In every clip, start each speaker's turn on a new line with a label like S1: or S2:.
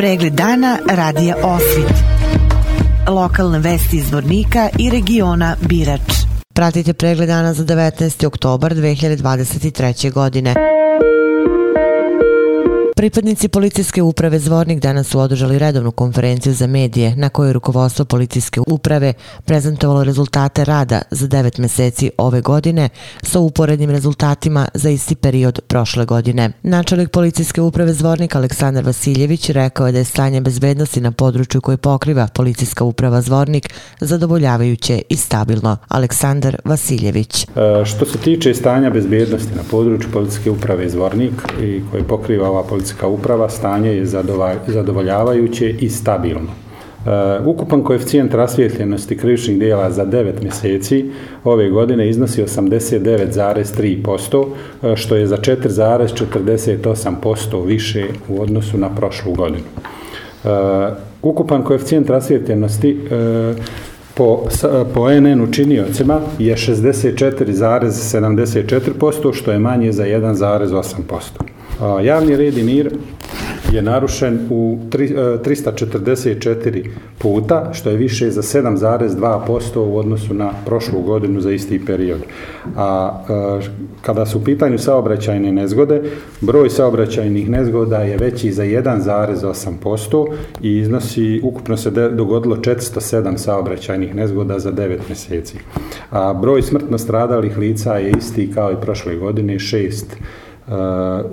S1: Pregled dana radija Osvit. Lokalne vesti iz Vornika i regiona Birač.
S2: Pratite pregled dana za 19. oktobar 2023. godine. Pripadnici policijske uprave Zvornik danas su održali redovnu konferenciju za medije na kojoj rukovodstvo policijske uprave prezentovalo rezultate rada za devet meseci ove godine sa uporednim rezultatima za isti period prošle godine. Načelnik policijske uprave Zvornik Aleksandar Vasiljević rekao je da je stanje bezbednosti na području koje pokriva policijska uprava Zvornik zadovoljavajuće i stabilno. Aleksandar Vasiljević.
S3: E, što se tiče stanja bezbednosti na području policijske uprave Zvornik i koje pokriva ova policijska policijska uprava, stanje je zadovoljavajuće i stabilno. Uh, ukupan koeficijent rasvjetljenosti krivičnih dijela za 9 mjeseci ove godine iznosi 89,3%, e, što je za 4,48% više u odnosu na prošlu godinu. Uh, ukupan koeficijent rasvjetljenosti uh, po, po NN učiniocima je 64,74%, što je manje za 1,8%. A, Javni red i mir je narušen u 344 e, puta, što je više za 7,2% u odnosu na prošlu godinu za isti period. A e, kada su u pitanju saobraćajne nezgode, broj saobraćajnih nezgoda je veći za 1,8% i iznosi, ukupno se dogodilo 407 saobraćajnih nezgoda za 9 mjeseci. A broj smrtno stradalih lica je isti kao i prošle godine, 6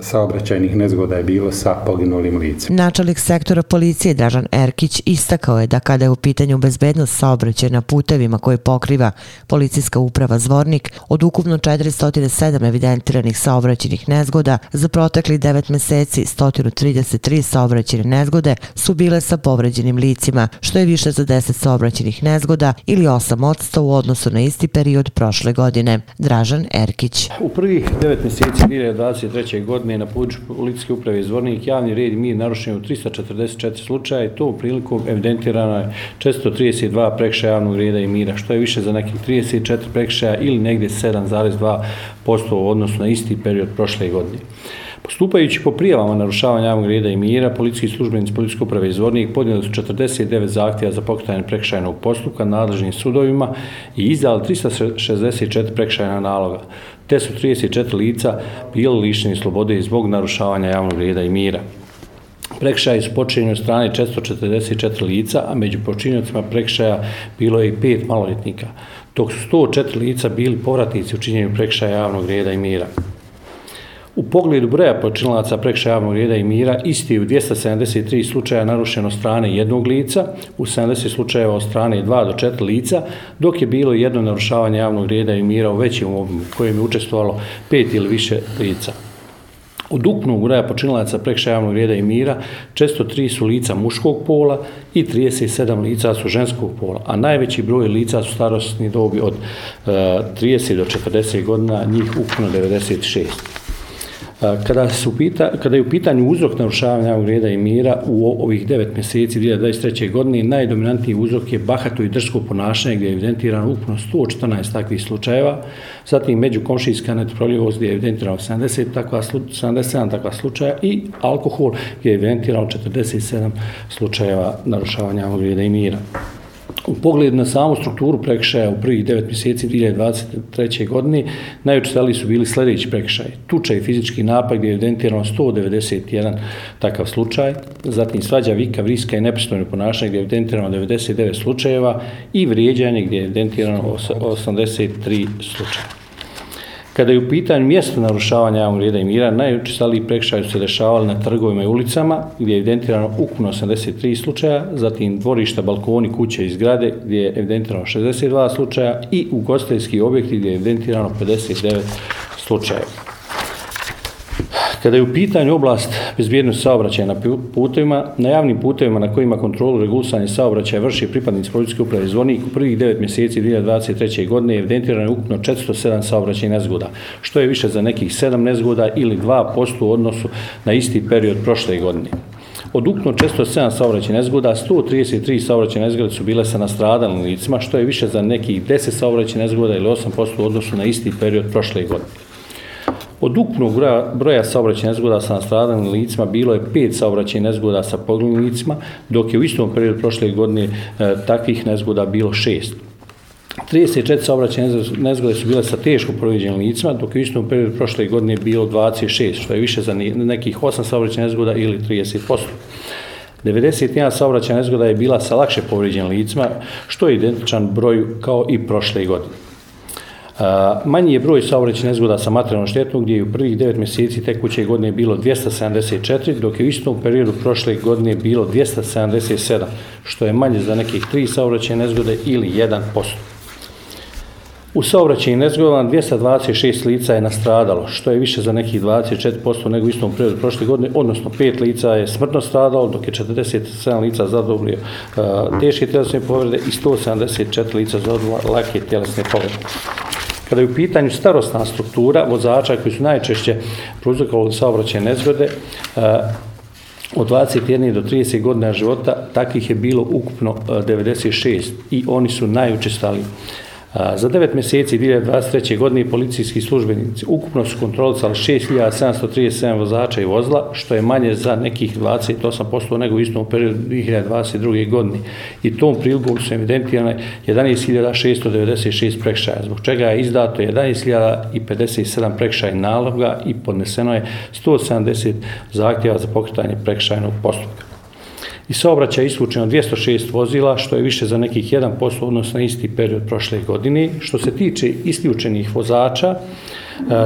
S3: saobraćajnih nezgoda je bilo sa poginulim licem.
S2: Načelnik sektora policije Dražan Erkić istakao je da kada je u pitanju bezbednost saobraćaja na putevima koje pokriva policijska uprava Zvornik, od ukupno 407 evidentiranih saobraćajnih nezgoda za protekli 9 meseci 133 saobraćajne nezgode su bile sa povređenim licima, što je više za 10 saobraćajnih nezgoda ili 8 odsta u odnosu na isti period prošle godine. Dražan Erkić.
S4: U prvih 9 meseci 2020 2023. godine na području policijske uprave Zvornik javni red i mir narušen u 344 slučaja i to u priliku evidentirano je 432 prekšaja javnog reda i mira, što je više za nekih 34 prekšaja ili negdje 7,2% u odnosu na isti period prošle godine. Postupajući po prijavama narušavanja javnog reda i mira, policijski službenici policijske uprave Zvornik podnijeli su 49 zahtjeva za pokretanje prekšajnog postupka nadležnim sudovima i izdali 364 prekšajna naloga te su 34 lica bili lišeni slobode zbog narušavanja javnog reda i mira. Prekšaj su počinjeni od strane 444 lica, a među počinjacima prekšaja bilo je i pet maloljetnika, dok su 104 lica bili povratnici u činjenju prekšaja javnog reda i mira. U pogledu broja počinilaca prekša javnog reda i mira, isti je u 273 slučaja narušeno strane jednog lica, u 70 slučajeva od strane 2 do 4 lica, dok je bilo jedno narušavanje javnog reda i mira u većem obimu, kojem je učestvovalo pet ili više lica. Od ukupnog broja počinilaca prekša javnog reda i mira, često tri su lica muškog pola i 37 lica su ženskog pola, a najveći broj lica su starostni dobi od e, 30 do 40 godina, njih ukupno 96. Kada, su pita, kada je u pitanju uzrok narušavanja javnog reda i mira u ovih 9 mjeseci 2023. godine, najdominantniji uzrok je bahato i drsko ponašanje gdje je evidentirano ukupno 114 takvih slučajeva, zatim među komšijska netroproljivost gdje je evidentirano 70 takva, 77 takva slučaja i alkohol gdje je evidentirano 47 slučajeva narušavanja javnog reda i mira. U pogledu na samu strukturu prekšaja u prvih 9 mjeseci 2023. godine, najučitelji su bili sljedeći prekšaj. Tuča i fizički napad gdje je evidentirano 191 takav slučaj, zatim svađa vika, vriska i nepristojno ponašanje gdje je evidentirano 99 slučajeva i vrijeđanje gdje je evidentirano 83 slučaja. Kada je u pitanju mjesto narušavanja javnog reda i mira, najučestaliji prekšaj su se dešavali na trgovima i ulicama, gdje je evidentirano ukupno 83 slučaja, zatim dvorišta, balkoni, kuće i zgrade, gdje je evidentirano 62 slučaja i ugostiteljski objekti gdje je evidentirano 59 slučajeva. Kada je u pitanju oblast bezbjednosti saobraćaja na putevima, na javnim putevima na kojima kontrolu regulisanja saobraćaja vrši pripadnici policijske uprave Zvornik u prvih 9 mjeseci 2023. godine je evidentirano ukupno 407 saobraćajnih nezgoda, što je više za nekih 7 nezgoda ili 2% u odnosu na isti period prošle godine. Od ukupno 407 saobraćajnih nezgoda, 133 saobraćajne nezgode su bile sa nastradalim licima, što je više za nekih 10 saobraćajnih nezgoda ili 8% u odnosu na isti period prošle godine. Od ukupnog broja, broja saobraćajnih nezgoda sa nastradanim licima bilo je pet saobraćajnih nezgoda sa poginulim licima, dok je u istom periodu prošle godine e, takvih nezgoda bilo šest. 34 saobraćajne nezgode su bile sa teško proviđenim licima, dok je u istom periodu prošle godine bilo 26, što je više za nekih 8 saobraćajnih nezgoda ili 30%. 91 saobraćajna nezgoda je bila sa lakše povrijeđenim licima, što je identičan broj kao i prošle godine. Manji je broj saobraćajnih nezgoda sa materijalnom štetom, gdje je u prvih 9 mjeseci tekuće godine bilo 274, dok je u istom periodu prošle godine bilo 277, što je manje za nekih 3 saobraćajne nezgode ili 1%. U saobraćajnim nezgodama 226 lica je nastradalo, što je više za nekih 24% nego u istom periodu prošle godine, odnosno 5 lica je smrtno stradalo, dok je 47 lica zadobrio uh, e, teške tjelesne povrede i 174 lica zadobrio lake tjelesne povrede. Kada je u pitanju starostna struktura vozača koji su najčešće prouzrokovali saobraćajne nezgode, eh, od 21 do 30 godina života takvih je bilo ukupno eh, 96 i oni su najučestaliji. Za 9 mjeseci 2023. godine policijski službenici ukupno su kontrolisali 6737 vozača i vozila, što je manje za nekih 28% nego u istom periodu 2022. godine. I tom prilogu su evidentirane 11.696 prekšaja, zbog čega je izdato 11.057 prekšaja naloga i podneseno je 170 zahtjeva za pokretanje prekšajnog postupka. I saobraćaj isključeno 206 vozila, što je više za nekih 1% odnosno na isti period prošle godine. Što se tiče isključenih vozača,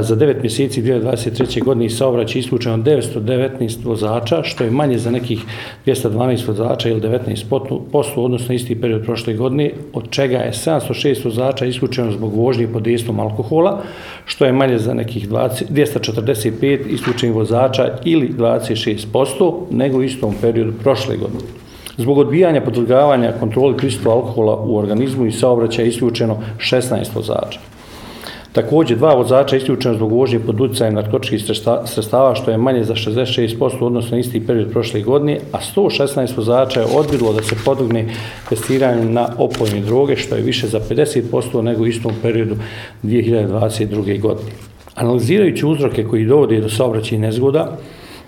S4: za 9 mjeseci 2023. godine saobraća isključeno 919 vozača, što je manje za nekih 212 vozača ili 19% odnosno isti period prošle godine, od čega je 706 vozača isključeno zbog vožnje pod dejstvom alkohola, što je manje za nekih 20, 245 isključenih vozača ili 26% nego u istom periodu prošle godine. Zbog odbijanja podvrgavanja kontroli prisustva alkohola u organizmu i saobraćaja isključeno 16 vozača. Također, dva vozača isključeno zbog vožnje pod utjecajem narkotičkih sredstava, što je manje za 66% odnosno na isti period prošle godine, a 116 vozača je odbilo da se podugne testiranju na opojne droge, što je više za 50% nego u istom periodu 2022. godine. Analizirajući uzroke koji dovode do saobraćaja nezgoda,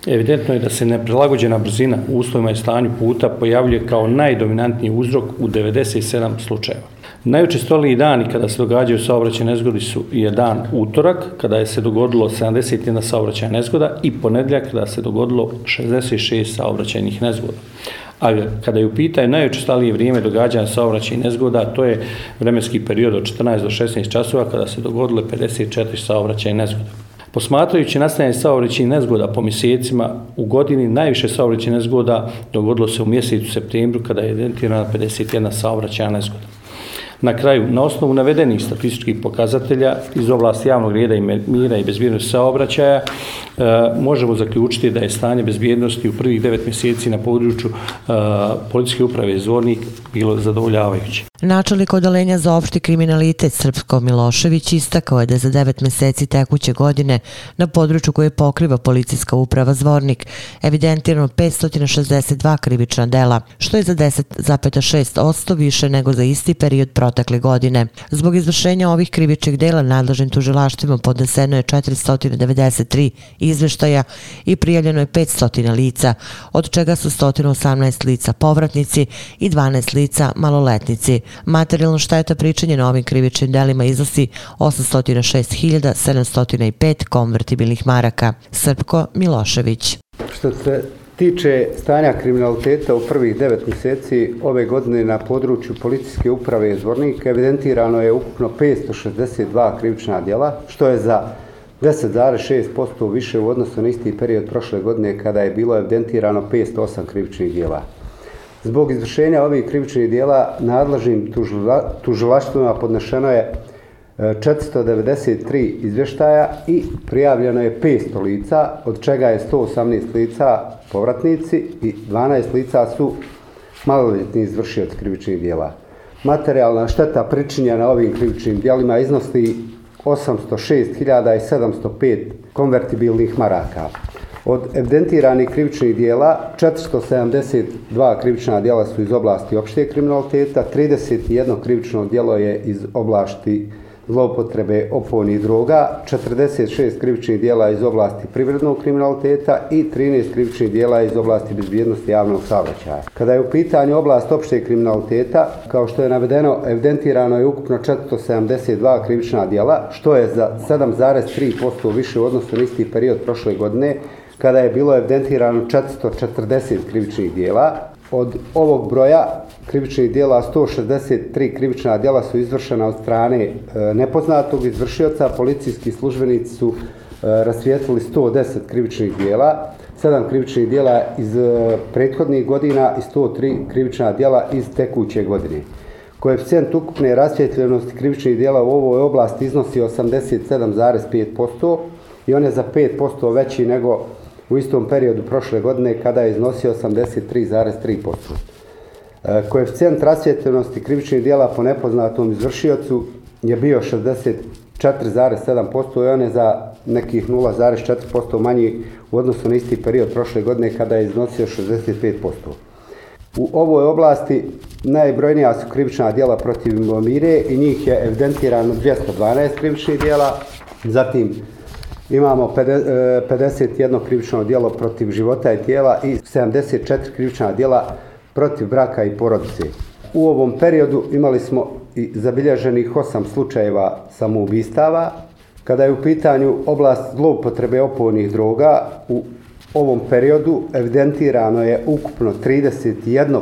S4: evidentno je da se neprilagođena brzina u uslovima i stanju puta pojavljuje kao najdominantniji uzrok u 97 slučajeva. Najučestoliji dani kada se događaju saobraćajne nezgodi su je dan utorak, kada je se dogodilo 71 saobraćajna nezgoda i ponedljak kada se dogodilo 66 saobraćajnih nezgoda. A kada je u pitanju najučestalije vrijeme događanja saobraćaja nezgoda, to je vremenski period od 14 do 16 časova kada se dogodilo 54 saobraćajne nezgoda. Posmatrajući nastajanje saobraćajnih nezgoda po mjesecima u godini, najviše saobraćajnih nezgoda dogodilo se u mjesecu septembru kada je identirana 51 saobraćajna nezgoda. Na kraju, na osnovu navedenih statističkih pokazatelja iz oblasti javnog reda i mira i bezbjednosti saobraćaja, E, možemo zaključiti da je stanje bezbjednosti u prvih devet mjeseci na području e, policijske uprave Zvornik bilo zadovoljavajuće.
S2: Načelnik odalenja za opšti kriminalitet Srpsko Milošević istakao je da za devet mjeseci tekuće godine na području koje pokriva policijska uprava Zvornik evidentirano 562 krivična dela, što je za 10,6% više nego za isti period protekle godine. Zbog izvršenja ovih krivičnih dela nadležnim tužilaštvima podneseno je 493 izveštaja i prijavljeno je 500 lica, od čega su 118 lica povratnici i 12 lica maloletnici. Materijalno šteta pričinjena ovim krivičnim delima iznosi 806.705 konvertibilnih maraka. Srpko Milošević.
S5: Što se tiče stanja kriminaliteta u prvih devet mjeseci ove godine na području policijske uprave Zvornik evidentirano je ukupno 562 krivična djela, što je za 10,6% više u odnosu na isti period prošle godine kada je bilo evidentirano 508 krivičnih djela. Zbog izvršenja ovih krivičnih dijela nadležnim tužilaštvima podnešeno je e, 493 izvještaja i prijavljeno je 500 lica, od čega je 118 lica povratnici i 12 lica su maloljetni izvršioci krivičnih dijela. Materijalna šteta pričinjena ovim krivičnim dijelima iznosi 806.705 konvertibilnih maraka. Od evidentiranih krivičnih dijela, 472 krivična dijela su iz oblasti opšte kriminaliteta, 31 krivično dijelo je iz oblasti zloupotrebe opojnih droga, 46 krivičnih dijela iz oblasti privrednog kriminaliteta i 13 krivičnih dijela iz oblasti bezbjednosti javnog saobraćaja. Kada je u pitanju oblast opšte kriminaliteta, kao što je navedeno, evidentirano je ukupno 472 krivična dijela, što je za 7,3% više u odnosu na isti period prošle godine, kada je bilo evidentirano 440 krivičnih dijela. Od ovog broja krivičnih dijela 163 krivična dijela su izvršena od strane e, nepoznatog izvršioca. Policijski službenici su e, rasvijetlili 110 krivičnih dijela, 7 krivičnih dijela iz e, prethodnih godina i 103 krivična dijela iz tekuće godine. Koeficijent ukupne rasvjetljenosti krivičnih dijela u ovoj oblasti iznosi 87,5% i on je za 5% veći nego u istom periodu prošle godine kada je iznosio 83,3%. E, koeficijent rasvjetljenosti krivičnih dijela po nepoznatom izvršiocu je bio 64,7% i on je za nekih 0,4% manji u odnosu na isti period prošle godine kada je iznosio 65%. U ovoj oblasti najbrojnija su krivična dijela protiv imovine i njih je evidentirano 212 krivičnih dijela, zatim imamo 51 e, krivično djelo protiv života i tijela i 74 krivična djela protiv braka i porodice. U ovom periodu imali smo i zabilježenih osam slučajeva samoubistava. Kada je u pitanju oblast zloupotrebe opojnih droga, u ovom periodu evidentirano je ukupno 31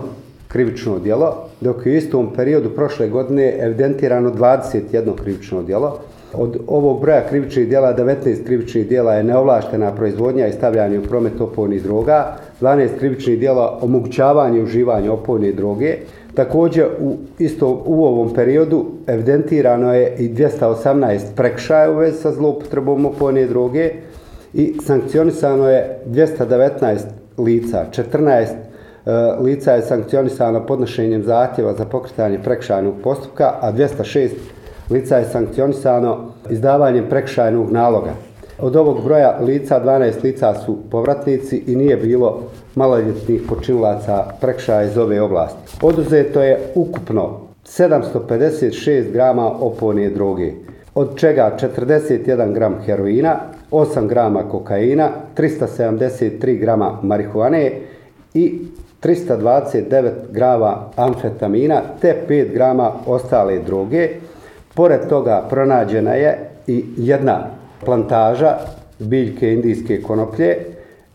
S5: krivično djelo, dok je u istom periodu prošle godine evidentirano 21 krivično djelo. Od ovog broja krivičnih dijela, 19 krivičnih dijela je neovlaštena proizvodnja i stavljanje u promet opojnih droga, 12 krivičnih dijela omogućavanje i uživanje opojne droge. Također u, isto u ovom periodu evidentirano je i 218 prekšaja u vezi sa zloupotrebom opojne droge i sankcionisano je 219 lica, 14 uh, e, lica je sankcionisano podnošenjem zahtjeva za pokretanje prekšajnog postupka, a 206 lica je sankcionisano izdavanjem prekšajnog naloga. Od ovog broja lica, 12 lica su povratnici i nije bilo maloljetnih počinilaca prekšaja iz ove oblasti. Oduzeto je ukupno 756 grama opojne droge, od čega 41 gram heroina, 8 grama kokaina, 373 grama marihuane i 329 grama amfetamina te 5 grama ostale droge. Pored toga pronađena je i jedna plantaža biljke indijske konoplje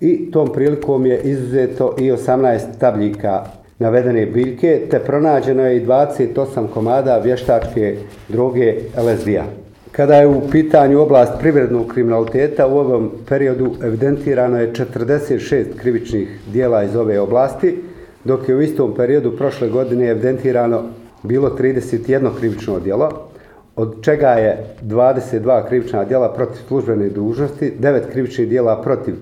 S5: i tom prilikom je izuzeto i 18 tabljika navedene biljke, te pronađeno je i 28 komada vještačke droge LSD-a. Kada je u pitanju oblast privrednog kriminaliteta, u ovom periodu evidentirano je 46 krivičnih dijela iz ove oblasti, dok je u istom periodu prošle godine evidentirano bilo 31 krivično dijelo, od čega je 22 krivična djela protiv službene dužnosti, 9 krivičnih djela protiv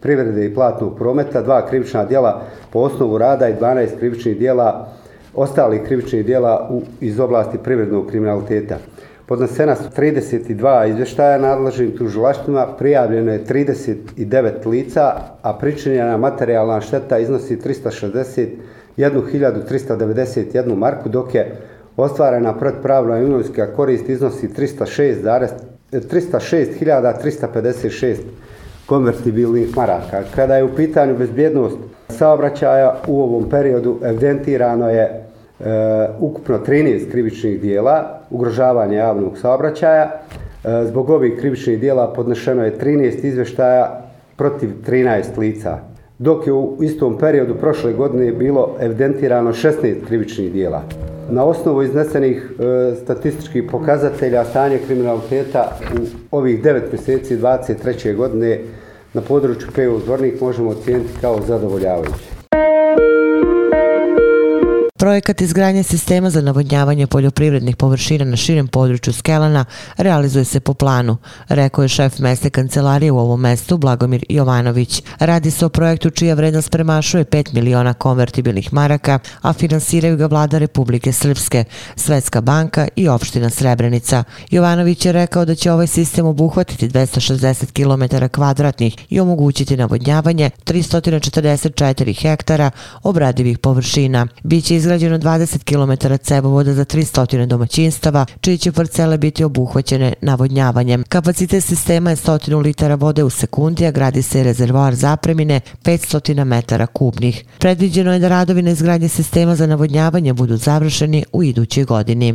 S5: privrede i platnog prometa, 2 krivična djela po osnovu rada i 12 krivičnih djela ostalih krivičnih djela u, iz oblasti privrednog kriminaliteta. Podnesena su 32 izvještaja nadležnim tužilaštvima, prijavljeno je 39 lica, a pričinjena materijalna šteta iznosi 361.391 marku, dok je ostvarena predpravna imovinska korist iznosi 306.356 eh, konvertibilnih maraka. Kada je u pitanju bezbjednost saobraćaja u ovom periodu evidentirano je e, ukupno 13 krivičnih dijela ugrožavanja javnog saobraćaja. E, zbog ovih krivičnih dijela podnešeno je 13 izveštaja protiv 13 lica, dok je u istom periodu prošle godine bilo evidentirano 16 krivičnih dijela. Na osnovu iznesenih e, statističkih pokazatelja stanje kriminaliteta u ovih 9 mjeseci 23. godine na području PU Zvornik možemo ocijeniti kao zadovoljavajuće.
S2: Projekat izgradnje sistema za navodnjavanje poljoprivrednih površina na širem području Skelana realizuje se po planu, rekao je šef meste kancelarije u ovom mestu Blagomir Jovanović. Radi se o projektu čija vrednost premašuje 5 miliona konvertibilnih maraka, a finansiraju ga vlada Republike Srpske, Svetska banka i opština Srebrenica. Jovanović je rekao da će ovaj sistem obuhvatiti 260 km kvadratnih i omogućiti navodnjavanje 344 hektara obradivih površina. Biće izgradnje izgrađeno 20 km cebovoda za 300 domaćinstava, čiji će parcele biti obuhvaćene navodnjavanjem. Kapacitet sistema je 100 litara vode u sekundi, a gradi se rezervoar zapremine 500 metara kubnih. Predviđeno je da radovi na izgradnje sistema za navodnjavanje budu završeni u idućoj godini.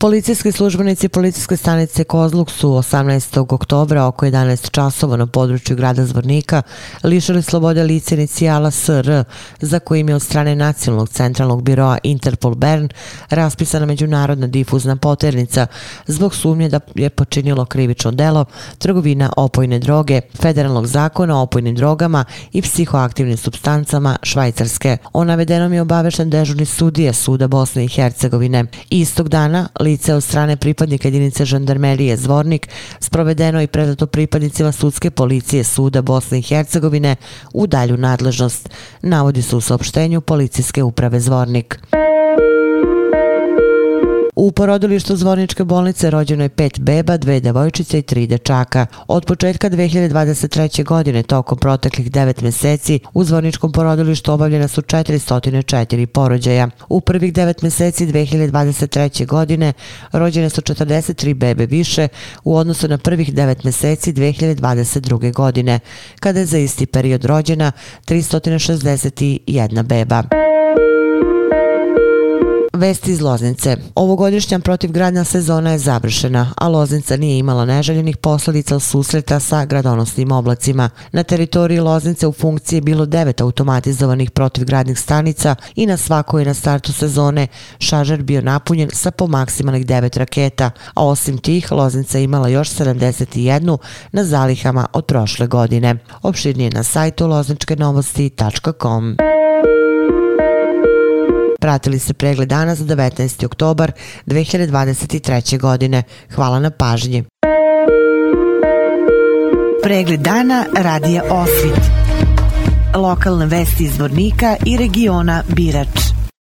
S2: Policijski službenici policijske stanice Kozluk su 18. oktobra oko 11 časova na području grada Zvornika lišili slobode lice inicijala SR za kojim je od strane Nacionalnog centralnog biroa Interpol Bern raspisana međunarodna difuzna poternica zbog sumnje da je počinilo krivično delo trgovina opojne droge, federalnog zakona o opojnim drogama i psihoaktivnim substancama Švajcarske. O navedenom je obavešten dežurni sudije Suda Bosne i Hercegovine. Istog dana lice od strane pripadnika jedinice žandarmerije Zvornik sprovedeno i predato pripadnicima sudske policije Suda Bosne i Hercegovine u dalju nadležnost, navodi se u saopštenju policijske uprave Zvornik. U porodilištu Zvorničke bolnice rođeno je pet beba, dve devojčice i tri dečaka. Od početka 2023. godine, tokom proteklih devet meseci, u Zvorničkom porodilištu obavljena su 404 porođaja. U prvih devet meseci 2023. godine rođene su 43 bebe više u odnosu na prvih devet meseci 2022. godine, kada je za isti period rođena 361 beba. Vesti iz Loznice. Ovogodišnja protivgradna sezona je završena, a Loznica nije imala neželjenih posledica susreta sa gradonosnim oblacima. Na teritoriji Loznice u funkciji je bilo devet automatizovanih protivgradnih stanica i na svakoj na startu sezone šažer bio napunjen sa po maksimalnih devet raketa, a osim tih Loznica imala još 71 na zalihama od prošle godine. Opširnije na sajtu lozničkenovosti.com. Pratili ste pregled dana za 19. oktobar 2023. godine. Hvala na pažnji.
S1: Pregled dana radija Osvit. Lokalne vesti iz Vornika i regiona Birač.